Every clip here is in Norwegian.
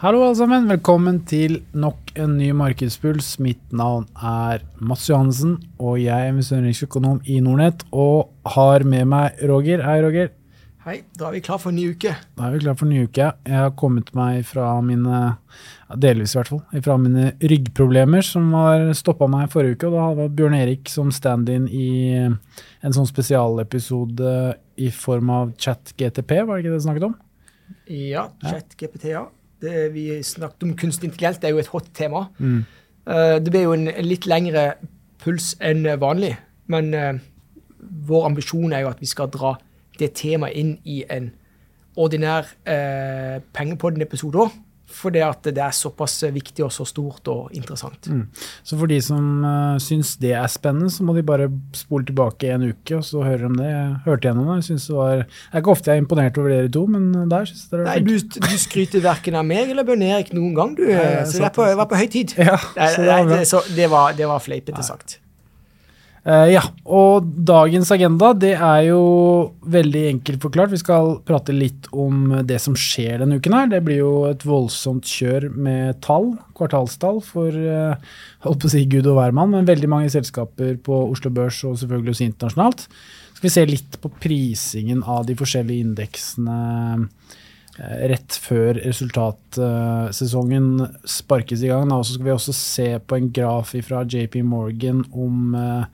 Hallo alle sammen, velkommen til nok en ny Markedspuls. Mitt navn er Mats Johansen, og jeg er investeringsøkonom i Nordnett og har med meg Roger. Hei, Roger. Hei, da er vi klar for en ny uke. Da er vi klar for en ny uke. Jeg har kommet meg fra mine, delvis i hvert fall, fra mine ryggproblemer som har stoppa meg forrige uke. og Da hadde Bjørn Erik som stand-in i en sånn spesialepisode i form av chat-GTP, var det ikke det du snakket om? Ja, chat-GPT, ja. Det vi snakket om kunstig intelligens, det er jo et hot tema. Mm. Eh, det ble jo en litt lengre puls enn vanlig, men eh, vår ambisjon er jo at vi skal dra det temaet inn i en ordinær uh, Pengepodden-episode òg. For det at det er såpass viktig og så stort og interessant. Mm. Så for de som uh, syns det er spennende, så må de bare spole tilbake en uke og så høre om det. Jeg hørte gjennom det. Jeg synes det var, det er ikke ofte jeg er imponert over dere to, men der syns jeg er Nei, du, du skryter verken av meg eller Bjørn Erik noen gang, du. Nei, så det var på, på høy tid. Ja, så det var det, så det var, var fleipete sagt. Eh, ja, og dagens agenda det er jo veldig enkelt forklart. Vi skal prate litt om det som skjer denne uken her. Det blir jo et voldsomt kjør med tall, kvartalstall, for uh, holdt på å si Gud og hvermann, men veldig mange selskaper på Oslo Børs og selvfølgelig også internasjonalt. Skal vi se litt på prisingen av de forskjellige indeksene rett før resultatsesongen sparkes i gang. Og så skal vi også se på en graf fra JP Morgan om eh,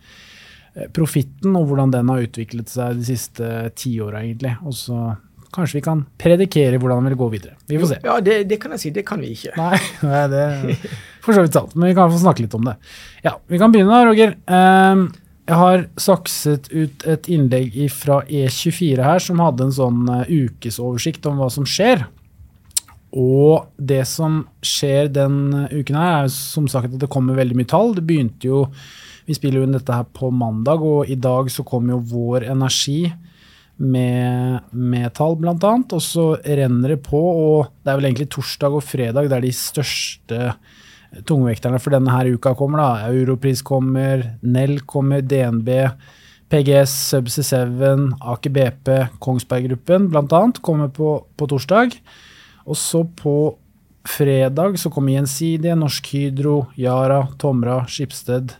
profitten og hvordan den har utviklet seg de siste tiåra, egentlig. Og så kanskje vi kan predikere hvordan den vil gå videre. Vi får se. Ja, det, det kan jeg si. Det kan vi ikke. Nei, nei, det er for så vidt sant, men vi kan få snakke litt om det. Ja, Vi kan begynne da, Roger. Ehm, jeg har sakset ut et innlegg fra E24 her som hadde en sånn eh, ukesoversikt om hva som skjer. Og det som skjer den uken her, er som sagt at det kommer veldig mye tall. Det begynte jo Vi spiller jo inn dette her på mandag, og i dag så kom jo Vår Energi med, med tall, blant annet. Og så renner det på, og det er vel egentlig torsdag og fredag det er de største tungvekterne for denne her uka kommer. da. Europris kommer, Nell kommer, DNB, PGS, Subsea 7, Aker BP, Kongsberg Gruppen bl.a. kommer på, på torsdag. Og så på fredag så kommer Gjensidige, Norsk Hydro, Yara, Tomra, Skipsted,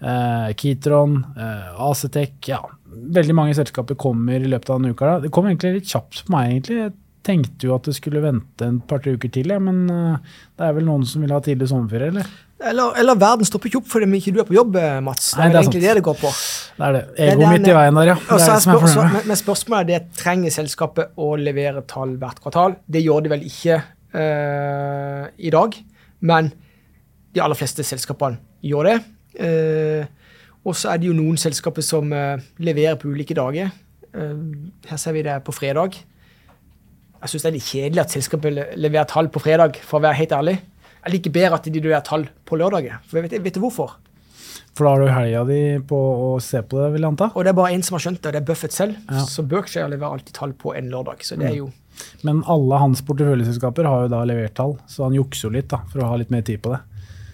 eh, Kitron, eh, Acetec. Ja, veldig mange selskaper kommer i løpet av denne uka. Da. Det kom egentlig litt kjapt på meg, egentlig. Tenkte jo at det skulle vente en par-tre uker til, ja, men eh, det er vel noen som vil ha tidlig sommerferie, eller? Eller, eller verden stopper ikke opp fordi ikke du er på jobb, eh, Mats. Det Nei, er det er egentlig sant. det det går på. Det er det. Egoet midt i veien der, ja. Det er det som er problemet. men, men spørsmålet er det trenger selskapet å levere tall hvert kvartal. Det gjør de vel ikke uh, i dag, men de aller fleste selskapene gjør det. Uh, og så er det jo noen selskaper som uh, leverer på ulike dager. Her ser vi det på fredag. Jeg syns det er litt kjedelig at selskapet leverer tall på fredag, for å være helt ærlig. Jeg liker bedre at de leverer tall på lørdager. For vet, vet du hvorfor? For da har du helga di på å se på det, vil jeg anta. Og det er bare én som har skjønt det, og det er Buffett selv. Ja. Så Berkshire leverer alltid tall på en lørdag. Så det er jo Men alle hans porteføljeselskaper har jo da levert tall, så han jukser jo litt da, for å ha litt mer tid på det.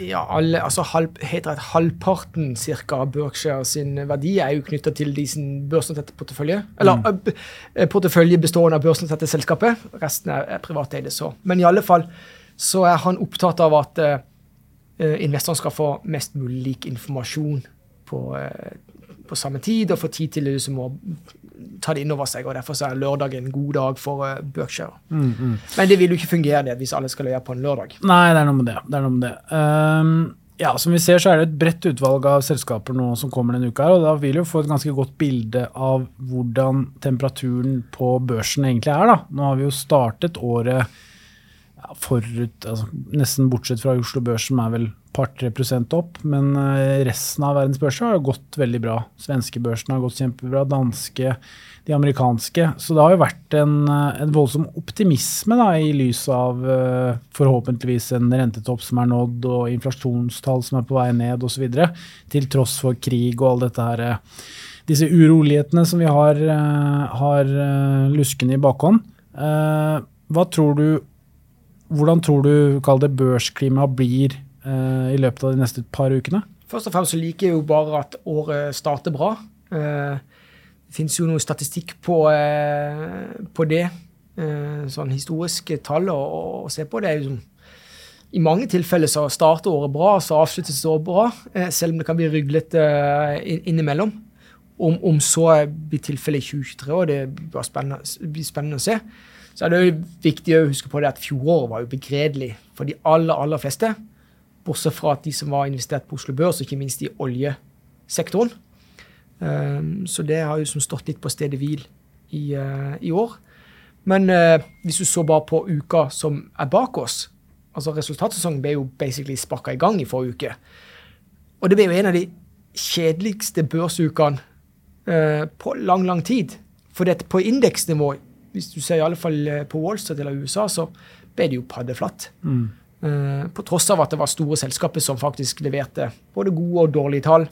Ja, alle, altså halv, heter det halvparten cirka av Berkshire sin verdi er jo knytta til de sin børsnoterte portefølje. Eller Mm. portefølje bestående av børsnoterte selskaper. Resten er, er privateide, så. Men i alle fall så er han opptatt av at uh, investorene skal få mest mulig lik informasjon på, uh, på samme tid, og få tid til det som må ta det inn over seg. og Derfor så er lørdag en god dag for uh, Berkshire. Mm, Men det vil jo ikke fungere det hvis alle skal løye på en lørdag. Nei, det er noe med det. det, noe med det. Um, ja, Som vi ser, så er det et bredt utvalg av selskaper nå som kommer denne uka. her, og Da vil vi få et ganske godt bilde av hvordan temperaturen på børsen egentlig er. da. Nå har vi jo startet året ja, forut, altså, nesten bortsett fra Oslo Børs, som er vel par-tre prosent opp. Men eh, resten av verdens børser har gått veldig bra. Svenske børsen har gått kjempebra. Danske, de amerikanske. Så det har jo vært en, eh, en voldsom optimisme da, i lys av eh, forhåpentligvis en rentetopp som er nådd, og inflasjonstall som er på vei ned osv. Til tross for krig og all dette her. Disse urolighetene som vi har, har luskende i bakhånd. Hva tror du hvordan tror du det børsklimaet blir i løpet av de neste par ukene? Først og fremst så liker jeg jo bare at året starter bra. Eh, det finnes jo noe statistikk på, eh, på det. eh, sånn historiske tall å, å, se på. Det er jo som i mange tilfeller så starter året bra, så avsluttes det året bra, eh, selv om det kan bli ryglete eh, innimellom. Om, om så blir tilfellet i 2023, og det blir spennende, blir spennende, å se, så er det jo viktig å huske på det at fjoråret var jo begredelig for de aller, aller fleste. Bortsett fra at de som var investert på Oslo Børs, og ikke minst i oljesektoren. Um, så det har jo som stått litt på stedet hvil i, uh, i år. Men uh, hvis du så bare på uka som er bak oss, altså Resultatsesongen ble jo basically sparka i gang i forrige uke. Og det ble jo en av de kjedeligste børsukene uh, på lang, lang tid. For det, på indeksnivå, hvis du ser i alle fall på Wall Street eller USA, så ble det jo paddeflatt. Mm. Uh, på tross av at det var store selskaper som faktisk leverte både gode og dårlige tall,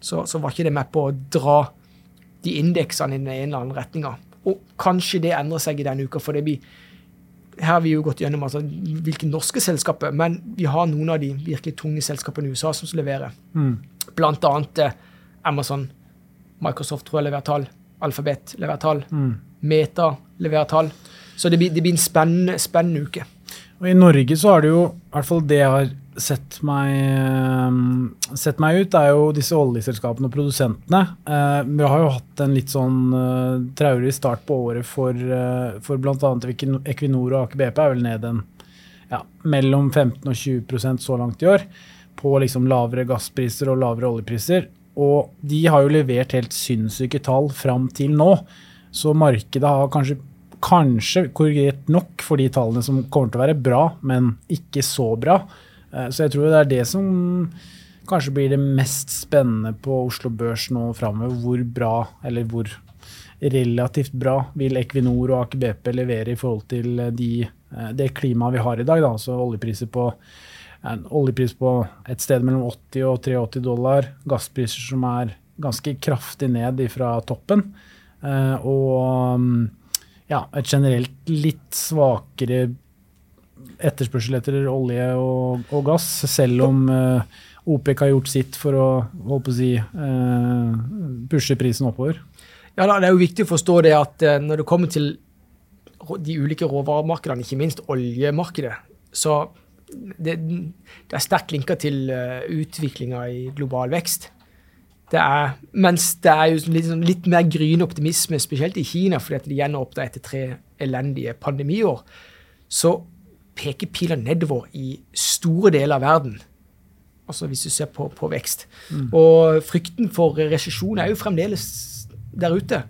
så, så var ikke det med på å dra de indeksene i den ene eller andre retninga. Og kanskje det endrer seg i denne uka, for det blir her har vi jo gått gjennom altså, hvilke norske selskaper, men vi har noen av de virkelig tunge selskapene i USA som leverer. Mm. Blant annet eh, Amazon, Microsoft tror jeg leverer tall, Alphabet leverer tall, mm. Meta leverer tall. Så det blir, det blir en spennende, spennende uke. Og I Norge så har det jo, i hvert fall det jeg har sett meg, eh, sett meg ut, er jo disse oljeselskapene og produsentene. Eh, vi har jo hatt en litt sånn uh, traurig start på året for, for bl.a. Equinor og Aker BP er vel ned en ja, mellom 15 og 20% så langt i år på liksom lavere gasspriser og lavere oljepriser. Og de har jo levert helt sinnssyke tall fram til nå. Så markedet har kanskje, kanskje korrigert nok for de tallene som kommer til å være bra, men ikke så bra. Eh, så jeg tror det er det som kanskje blir det mest spennende på Oslo Børs nå framover. Hvor bra, eller hvor relativt bra, vil Equinor og Aker BP levere i forhold til de, eh, det klimaet vi har i dag. Da. Altså oljepriser på, oljepris på et sted mellom 80 og 83 dollar. Gasspriser som er ganske kraftig ned fra toppen. Eh, og mm, ja, et generelt litt svakere etterspørsel etter olje og, og gass, selv om uh, OPEC har gjort sitt for å, å si, uh, pushe prisen oppover? Ja, Det er jo viktig å forstå det at uh, når det kommer til de ulike råvaremarkedene, ikke minst oljemarkedet, så det, det er sterkt linka til uh, utviklinga i global vekst. Det er, mens det er jo litt, sånn, litt mer gryende optimisme, spesielt i Kina, fordi at de gjenåpna etter tre elendige pandemiår. Så peker pila nedover i store deler av verden. Altså hvis du ser på, på vekst. Mm. Og frykten for resesjon er jo fremdeles der ute.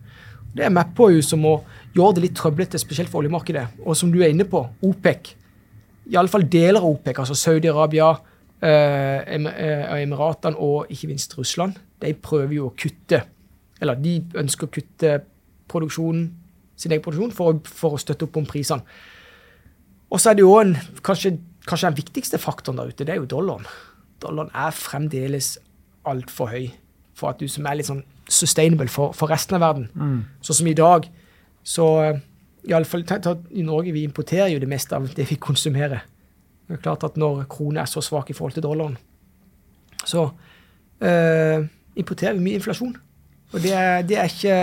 Det er med på jo som å gjøre det litt trøblete, spesielt for oljemarkedet. Og som du er inne på, OPEC. Iallfall deler av OPEC, altså Saudi-Arabia, eh, eh Emiratene og ikke minst Russland, de prøver jo å kutte Eller de ønsker å kutte produksjonen, sin egen produksjon for, for å støtte opp om prisene. Og så er det jo en, kanskje, kanskje, den viktigste faktoren der ute, det er jo dollaren. Dollaren er fremdeles altfor høy for at du som er litt sånn sustainable for, for resten av verden. Mm. Sånn som i dag, så Iallfall i Norge, vi importerer jo det meste av det vi konsumerer. Det er klart at når krona er så svak i forhold til dollaren, så eh, importerer vi mye inflasjon. Og det er, det, er ikke,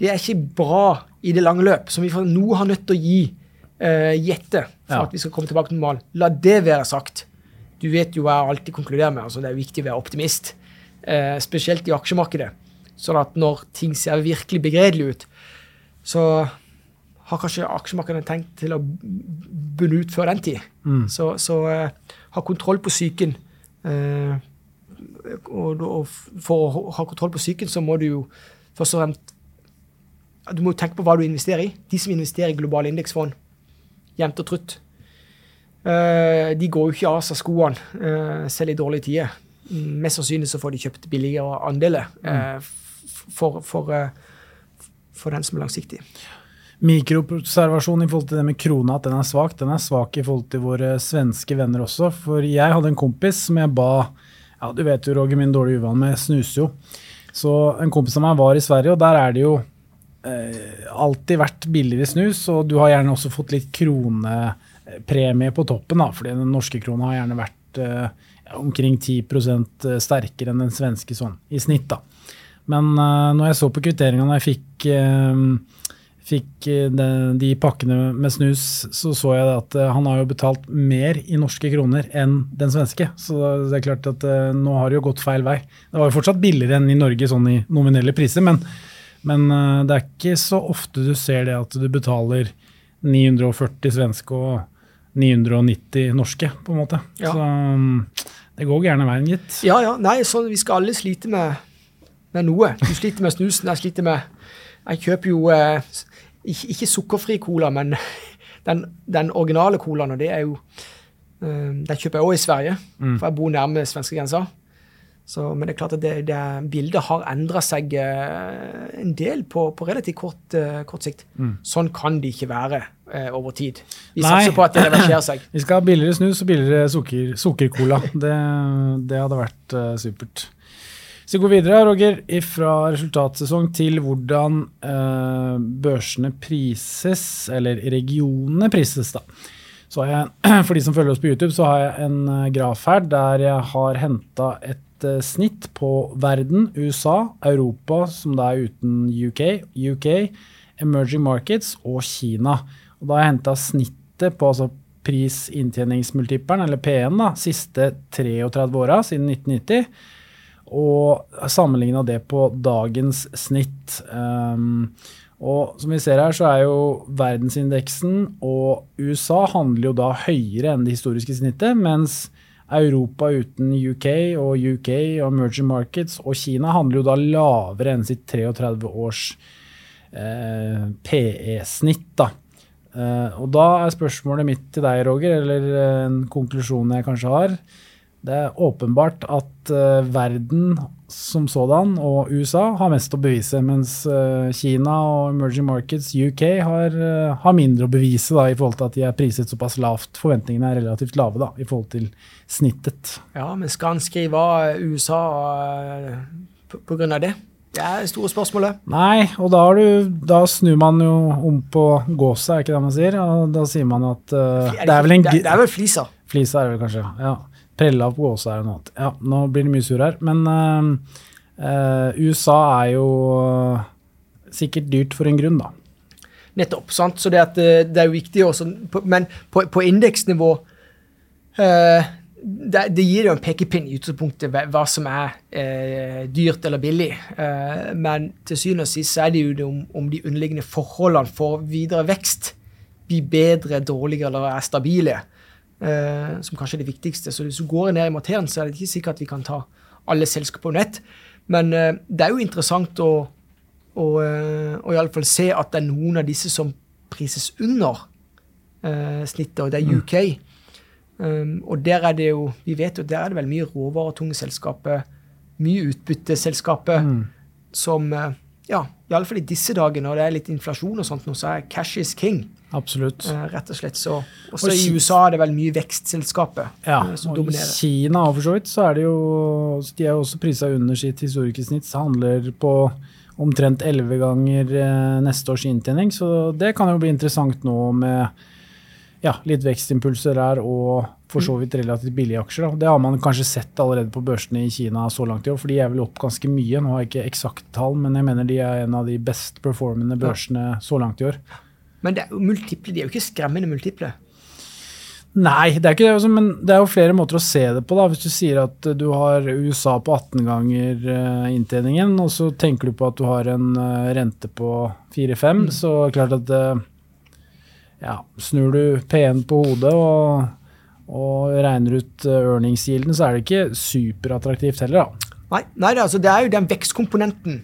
det er ikke bra i det lange løp, som vi for nå har nødt til å gi eh, gjette for ja. at vi skal komme tilbake til normal. La det være sagt. Du vet jo hva jeg alltid konkluderer med. altså Det er viktig å være optimist. eh, spesielt i aksjemarkedet. Sånn at når ting ser virkelig begredelig ut, så har kanskje aksjemarkedene tenkt til å bunne ut før den tid. Mm. Så, så uh, ha kontroll på psyken. Uh, og, og, for å ha kontroll på psyken, så må du jo først og fremst du må tenke på hva du investerer i. De som investerer i globale indeksfond, jevnt og trutt. Uh, de går jo ikke av seg skoene, selv i dårlige tider. Mest sannsynlig så får de kjøpt billigere andeler uh, for, for, for, den som er langsiktig. Mikroobservasjon i forhold til det med krona, at den er svak. Den er svak i forhold til våre svenske venner også. For jeg hadde en kompis som jeg ba ja, Du vet jo, Roger, min dårlige uvane med snuser jo. Så en kompis av meg var i Sverige, og der er det jo Eh, alltid vært billigere snus, og du har gjerne også fått litt kronepremie på toppen, da, fordi den norske krona har gjerne vært eh, omkring 10 eh, sterkere enn den svenske sånn, i snitt. da. Men eh, når jeg så på kvitteringene jeg fikk, uh, fikk eh, de, de pakkene med snus, så så jeg at eh, han har jo betalt mer i norske kroner enn den svenske. Så det er klart at eh, nå har det jo gått feil vei. Det var jo fortsatt billigere enn i Norge sånn i nominelle priser, men, men det er ikke så ofte du ser det at du betaler 940 svenske og 990 norske, på en måte. Ja. Så mm, det går gjerne veien, gitt. Ja, ja. Nei, så vi skal alle slite med, med noe. Du sliter med snusen, jeg sliter med Jeg kjøper jo eh, ikke, ikke sukkerfri cola, men den, den originale colaen, og det er jo eh, Den kjøper jeg òg i Sverige, Mm. for jeg bor nærme svenskegrensa. Så, men det er klart at det, det bildet har endra seg eh, en del på, på relativt kort, kort sikt. Sånn kan det ikke være eh, over tid. Vi Nei. satser på at det reverserer seg. Vi skal ha billigere snus og billigere sukker, sukkercola. Det, det hadde vært eh, supert. Så vi går videre, Roger, fra resultatsesong til hvordan eh, børsene prises, eller regionene prises, da. Så har jeg, For de som følger oss på YouTube, så har jeg en eh, graf her der jeg har henta et eh, snitt på verden, USA, Europa, som det er uten UK, UK, emerging markets og Kina. Og da har jeg henta snittet på altså pris-inntjeningsmultipelen, eller P1, da, siste 33 åra, siden 1990 og sammenligna det på dagens snitt. Um, og som vi ser her, så er jo verdensindeksen og USA handler jo da høyere enn det historiske snittet, mens Europa uten UK og UK og emerging markets og Kina handler jo da lavere enn sitt 33 års eh, PE-snitt. da. Eh, og da er spørsmålet mitt til deg, Roger, eller eh, en konklusjon jeg kanskje har. Det er åpenbart at eh, verden som sådan og USA har mest å bevise, mens eh, Kina og emerging markets, UK, har, eh, har mindre å bevise da, i forhold til at de er priset såpass lavt. Forventningene er relativt lave da, i forhold til snittet. Ja, men skal han skrive av USA på, grunn av det? Det er det store spørsmålet. Nei, og da, du, da snur man jo om på gåsa, er ikke det man sier? Og da sier man at eh, det er vel en det, det er vel flisa. Flisa er det vel kanskje, ja. Prella på det noe annet. Ja, nå blir det mye sur her. Men uh, uh, USA er jo sikkert dyrt for en grunn, da. Nettopp. sant? Så det, at, eh, det er jo viktig også, Men på, på indeksnivå uh, det, det gir jo en pekepinn i utgangspunktet hva som er eh, dyrt eller billig. Eh, men til syvende og sist er det jo det om, om de underliggende forholdene for videre vekst blir bedre, dårligere eller er stabile. Eh, som kanskje er det viktigste. Så hvis du går ned i materien, så er det ikke sikkert at vi kan ta alle selskaper på nett. Men eh, det er jo interessant å, å, eh, å i alle fall se at det er noen av disse som prises under eh, snittet, og det er UK. Um, og der er det jo Vi vet jo der er det vel mye råvaretunge selskaper, mye utbytteselskaper, som eh, Ja, iallfall i disse dager når det er litt inflasjon og sånt, nå, så er cash is king. Absolutt. eh, rett og slett. Så også Og i USA er det vel mye vekstselskaper Ja, eh, som og i dominerer. Kina for så vidt, så er det jo De er jo også prisa under sitt historiske snitt, så handler på omtrent 11 ganger eh, neste års inntjening. Så det kan jo bli interessant nå med ja, litt vekstimpulser der og for så vidt relativt billige aksjer. Da. Det har man kanskje sett allerede på børsene i Kina så langt i år, for de er vel opp ganske mye. Nå har jeg ikke eksakt tall, men jeg mener de er en av de best performende børsene så langt i år. Men det er jo multiple, de er jo ikke skremmende multiple. Nei, det er ikke det, altså, men det er jo flere måter å se det på. da. Hvis du sier at du har USA på 18 ganger eh, inntjeningen, og så tenker du på at du har en eh, rente på 4-5, så er det klart at eh, ja, snur du P1 på hodet og, og regner ut uh, earningsgilden, så er det ikke superattraktivt heller, da. Nei, nei altså, det er jo den vekstkomponenten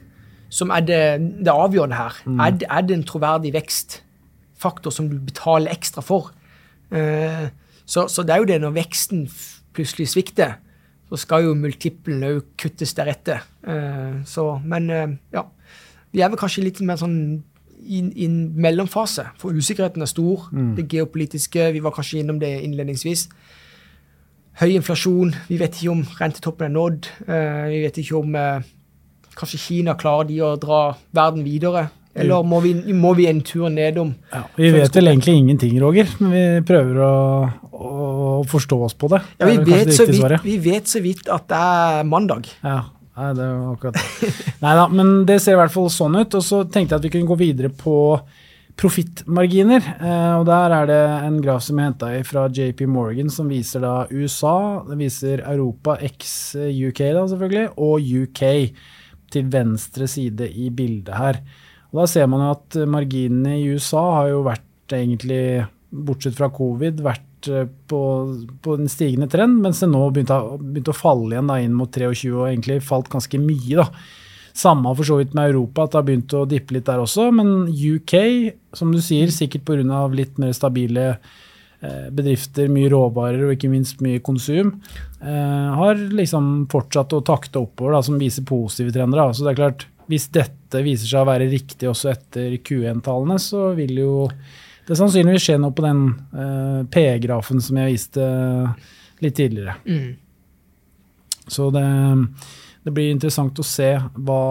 som er det, det avgjørende her. Er, det, er det en troverdig vekstfaktor som du betaler ekstra for? Uh, så, så det er jo det når veksten plutselig svikter, så skal jo multiplen òg kuttes deretter. Uh, så, men uh, ja. Vi er vel kanskje litt mer sånn i en mellomfase, for usikkerheten er stor. Det geopolitiske, vi var kanskje innom det innledningsvis. Høy inflasjon, vi vet ikke om rentetoppen er nådd. eh, vi vet ikke om eh, kanskje Kina klarer de å dra verden videre. Eller må vi, må vi en tur nedom? Ja, vi vet vel egentlig ingenting, Roger, men vi prøver å, å forstå oss på det. Ja, vi, Det vet det så vidt, vi vet så vidt at det er mandag. Ja, nei, det var akkurat det. Nei da, men det ser i hvert fall sånn ut. Og så tenkte jeg at vi kunne gå videre på profittmarginer. Eh, og der er det en graf som jeg henta fra JP Morgan, som viser da USA, det viser Europa x UK, da selvfølgelig, og UK til venstre side i bildet her. Og Da ser man jo at marginene i USA har jo vært egentlig, bortsett fra covid, vært eh, på, på en stigende trend, mens det nå begynte, begynte å falle igjen da, inn mot 23 og egentlig falt ganske mye. da. Samme for så vidt med Europa, at det har begynt å dippe litt der også. Men UK, som du sier, sikkert pga. litt mer stabile eh, bedrifter, mye råvarer og ikke minst mye konsum, eh, har liksom fortsatt å takte oppover, da, som viser positive trender. Da. Så det er klart, hvis dette viser seg å være riktig også etter Q1-tallene, så vil jo det sannsynligvis skjer noe på den uh, P-grafen som jeg viste litt tidligere. Mm. Så det, det, blir interessant å se hva,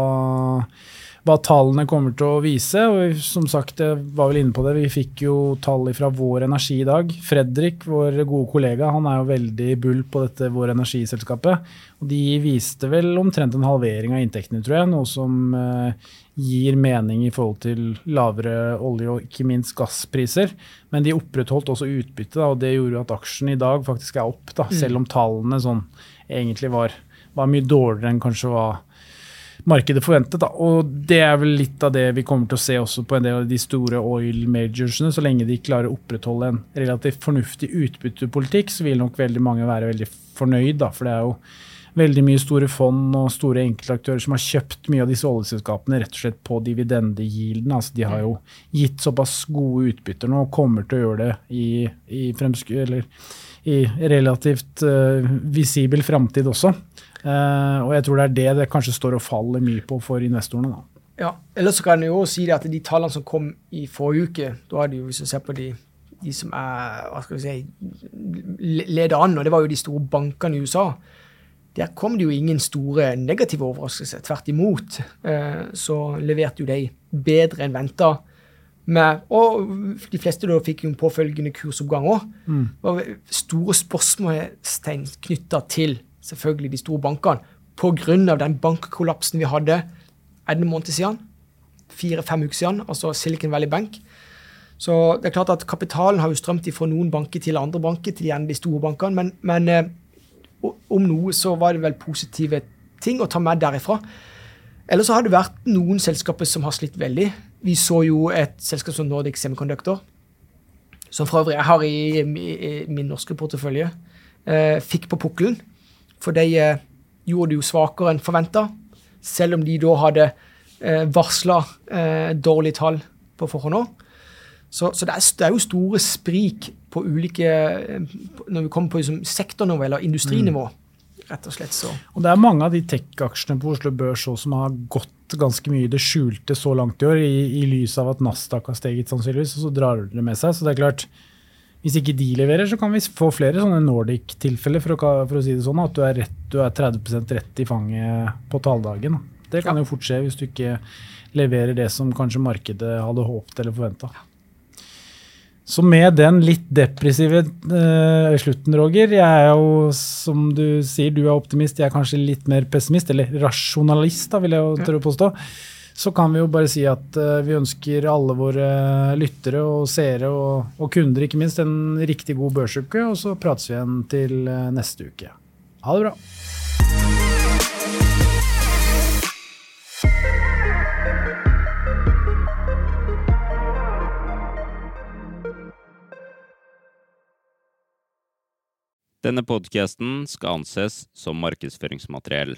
hva, tallene kommer til å vise. og som sagt, jeg var vel inne på det, Vi fikk jo tall fra Vår Energi i dag. Fredrik, vår gode kollega, han er jo veldig bull på dette Vår Energiselskapet. og De viste vel omtrent en halvering av inntektene, tror jeg. Noe som uh, gir mening i forhold til lavere olje- og ikke minst gasspriser. Men de opprettholdt også utbyttet, og det gjorde at aksjen i dag faktisk er opp. Da, mm. Selv om tallene sånn egentlig var, var, mye dårligere enn kanskje hva markedet forventet. Da. Og det er vel litt av det vi kommer til å se også på en del av de store oil majorsene. Så lenge de klarer å opprettholde en relativt fornuftig utbyttepolitikk, så vil nok veldig mange være veldig fornøyd. Da, for det er jo veldig mye store fond og store enkeltaktører som har kjøpt mye av disse oljeselskapene rett og slett på dividendegilden. Altså de har jo gitt såpass gode utbytter nå og kommer til å gjøre det i, i, eller, i relativt uh, visibel framtid også. Uh, og jeg tror det er det det kanskje står og faller mye på for investorene. da. Ja, Ellers kan jeg jo si at de tallene som kom i forrige uke, da er det jo, hvis du ser på de, de som er, hva skal vi si, leder an, og det var jo de store bankene i USA der kom det jo ingen store negative overraskelser. Tvert imot eh, så leverte jo de bedre enn venta. Og de fleste da fikk jo en påfølgende kursoppgang òg. Mm. Store spørsmålstegn knytta til selvfølgelig de store bankene pga. den bankkollapsen vi hadde en måned siden. Fire-fem uker siden, altså Silicon Valley Bank. Så det er klart at kapitalen har jo strømt fra noen banker til andre banker, til igjen de store bankene. men, men eh, om noe så var det vel positive ting å ta med derifra. Eller så har det vært noen selskaper som har slitt veldig. Vi så jo et selskap som Nordic Semiconductor, som for øvrig jeg har i, i, i min norske portefølje, eh, fikk på pukkelen. For de eh, gjorde det jo svakere enn forventa, selv om de da hadde eh, varsla eh, dårlige tall på forhånd òg. Så, så det, er, det, er, jo store sprik på ulike Når vi kommer på liksom, sektornivå eller industrinivå. Mm. rett Og slett så. Og Det er mange av de tech-aksjene på Oslo Børs som har gått ganske mye i det skjulte så langt i år, i, i lys av at Nasdaq har steget sannsynligvis, og så drar det med seg. Så det er klart, hvis ikke de leverer, så kan vi få flere sånne Nordic-tilfeller, for, for, å si det sånn, at du er, rett, du er 30 rett i fanget på talldagen. Det kan ja. jo fort skje hvis du ikke leverer det som kanskje markedet hadde håpet eller forventa. Så med den litt depressive uh, slutten, Roger Jeg er jo, som du sier, du er optimist, jeg er kanskje litt mer pessimist, eller rasjonalist, da, vil jeg jo tørre å påstå. Så kan vi jo bare si at uh, vi ønsker alle våre lyttere og seere og, og, kunder ikke minst en riktig god børsuke, og så prates vi igjen til uh, neste uke. Ha det bra. Denne podkasten skal anses som markedsføringsmateriell,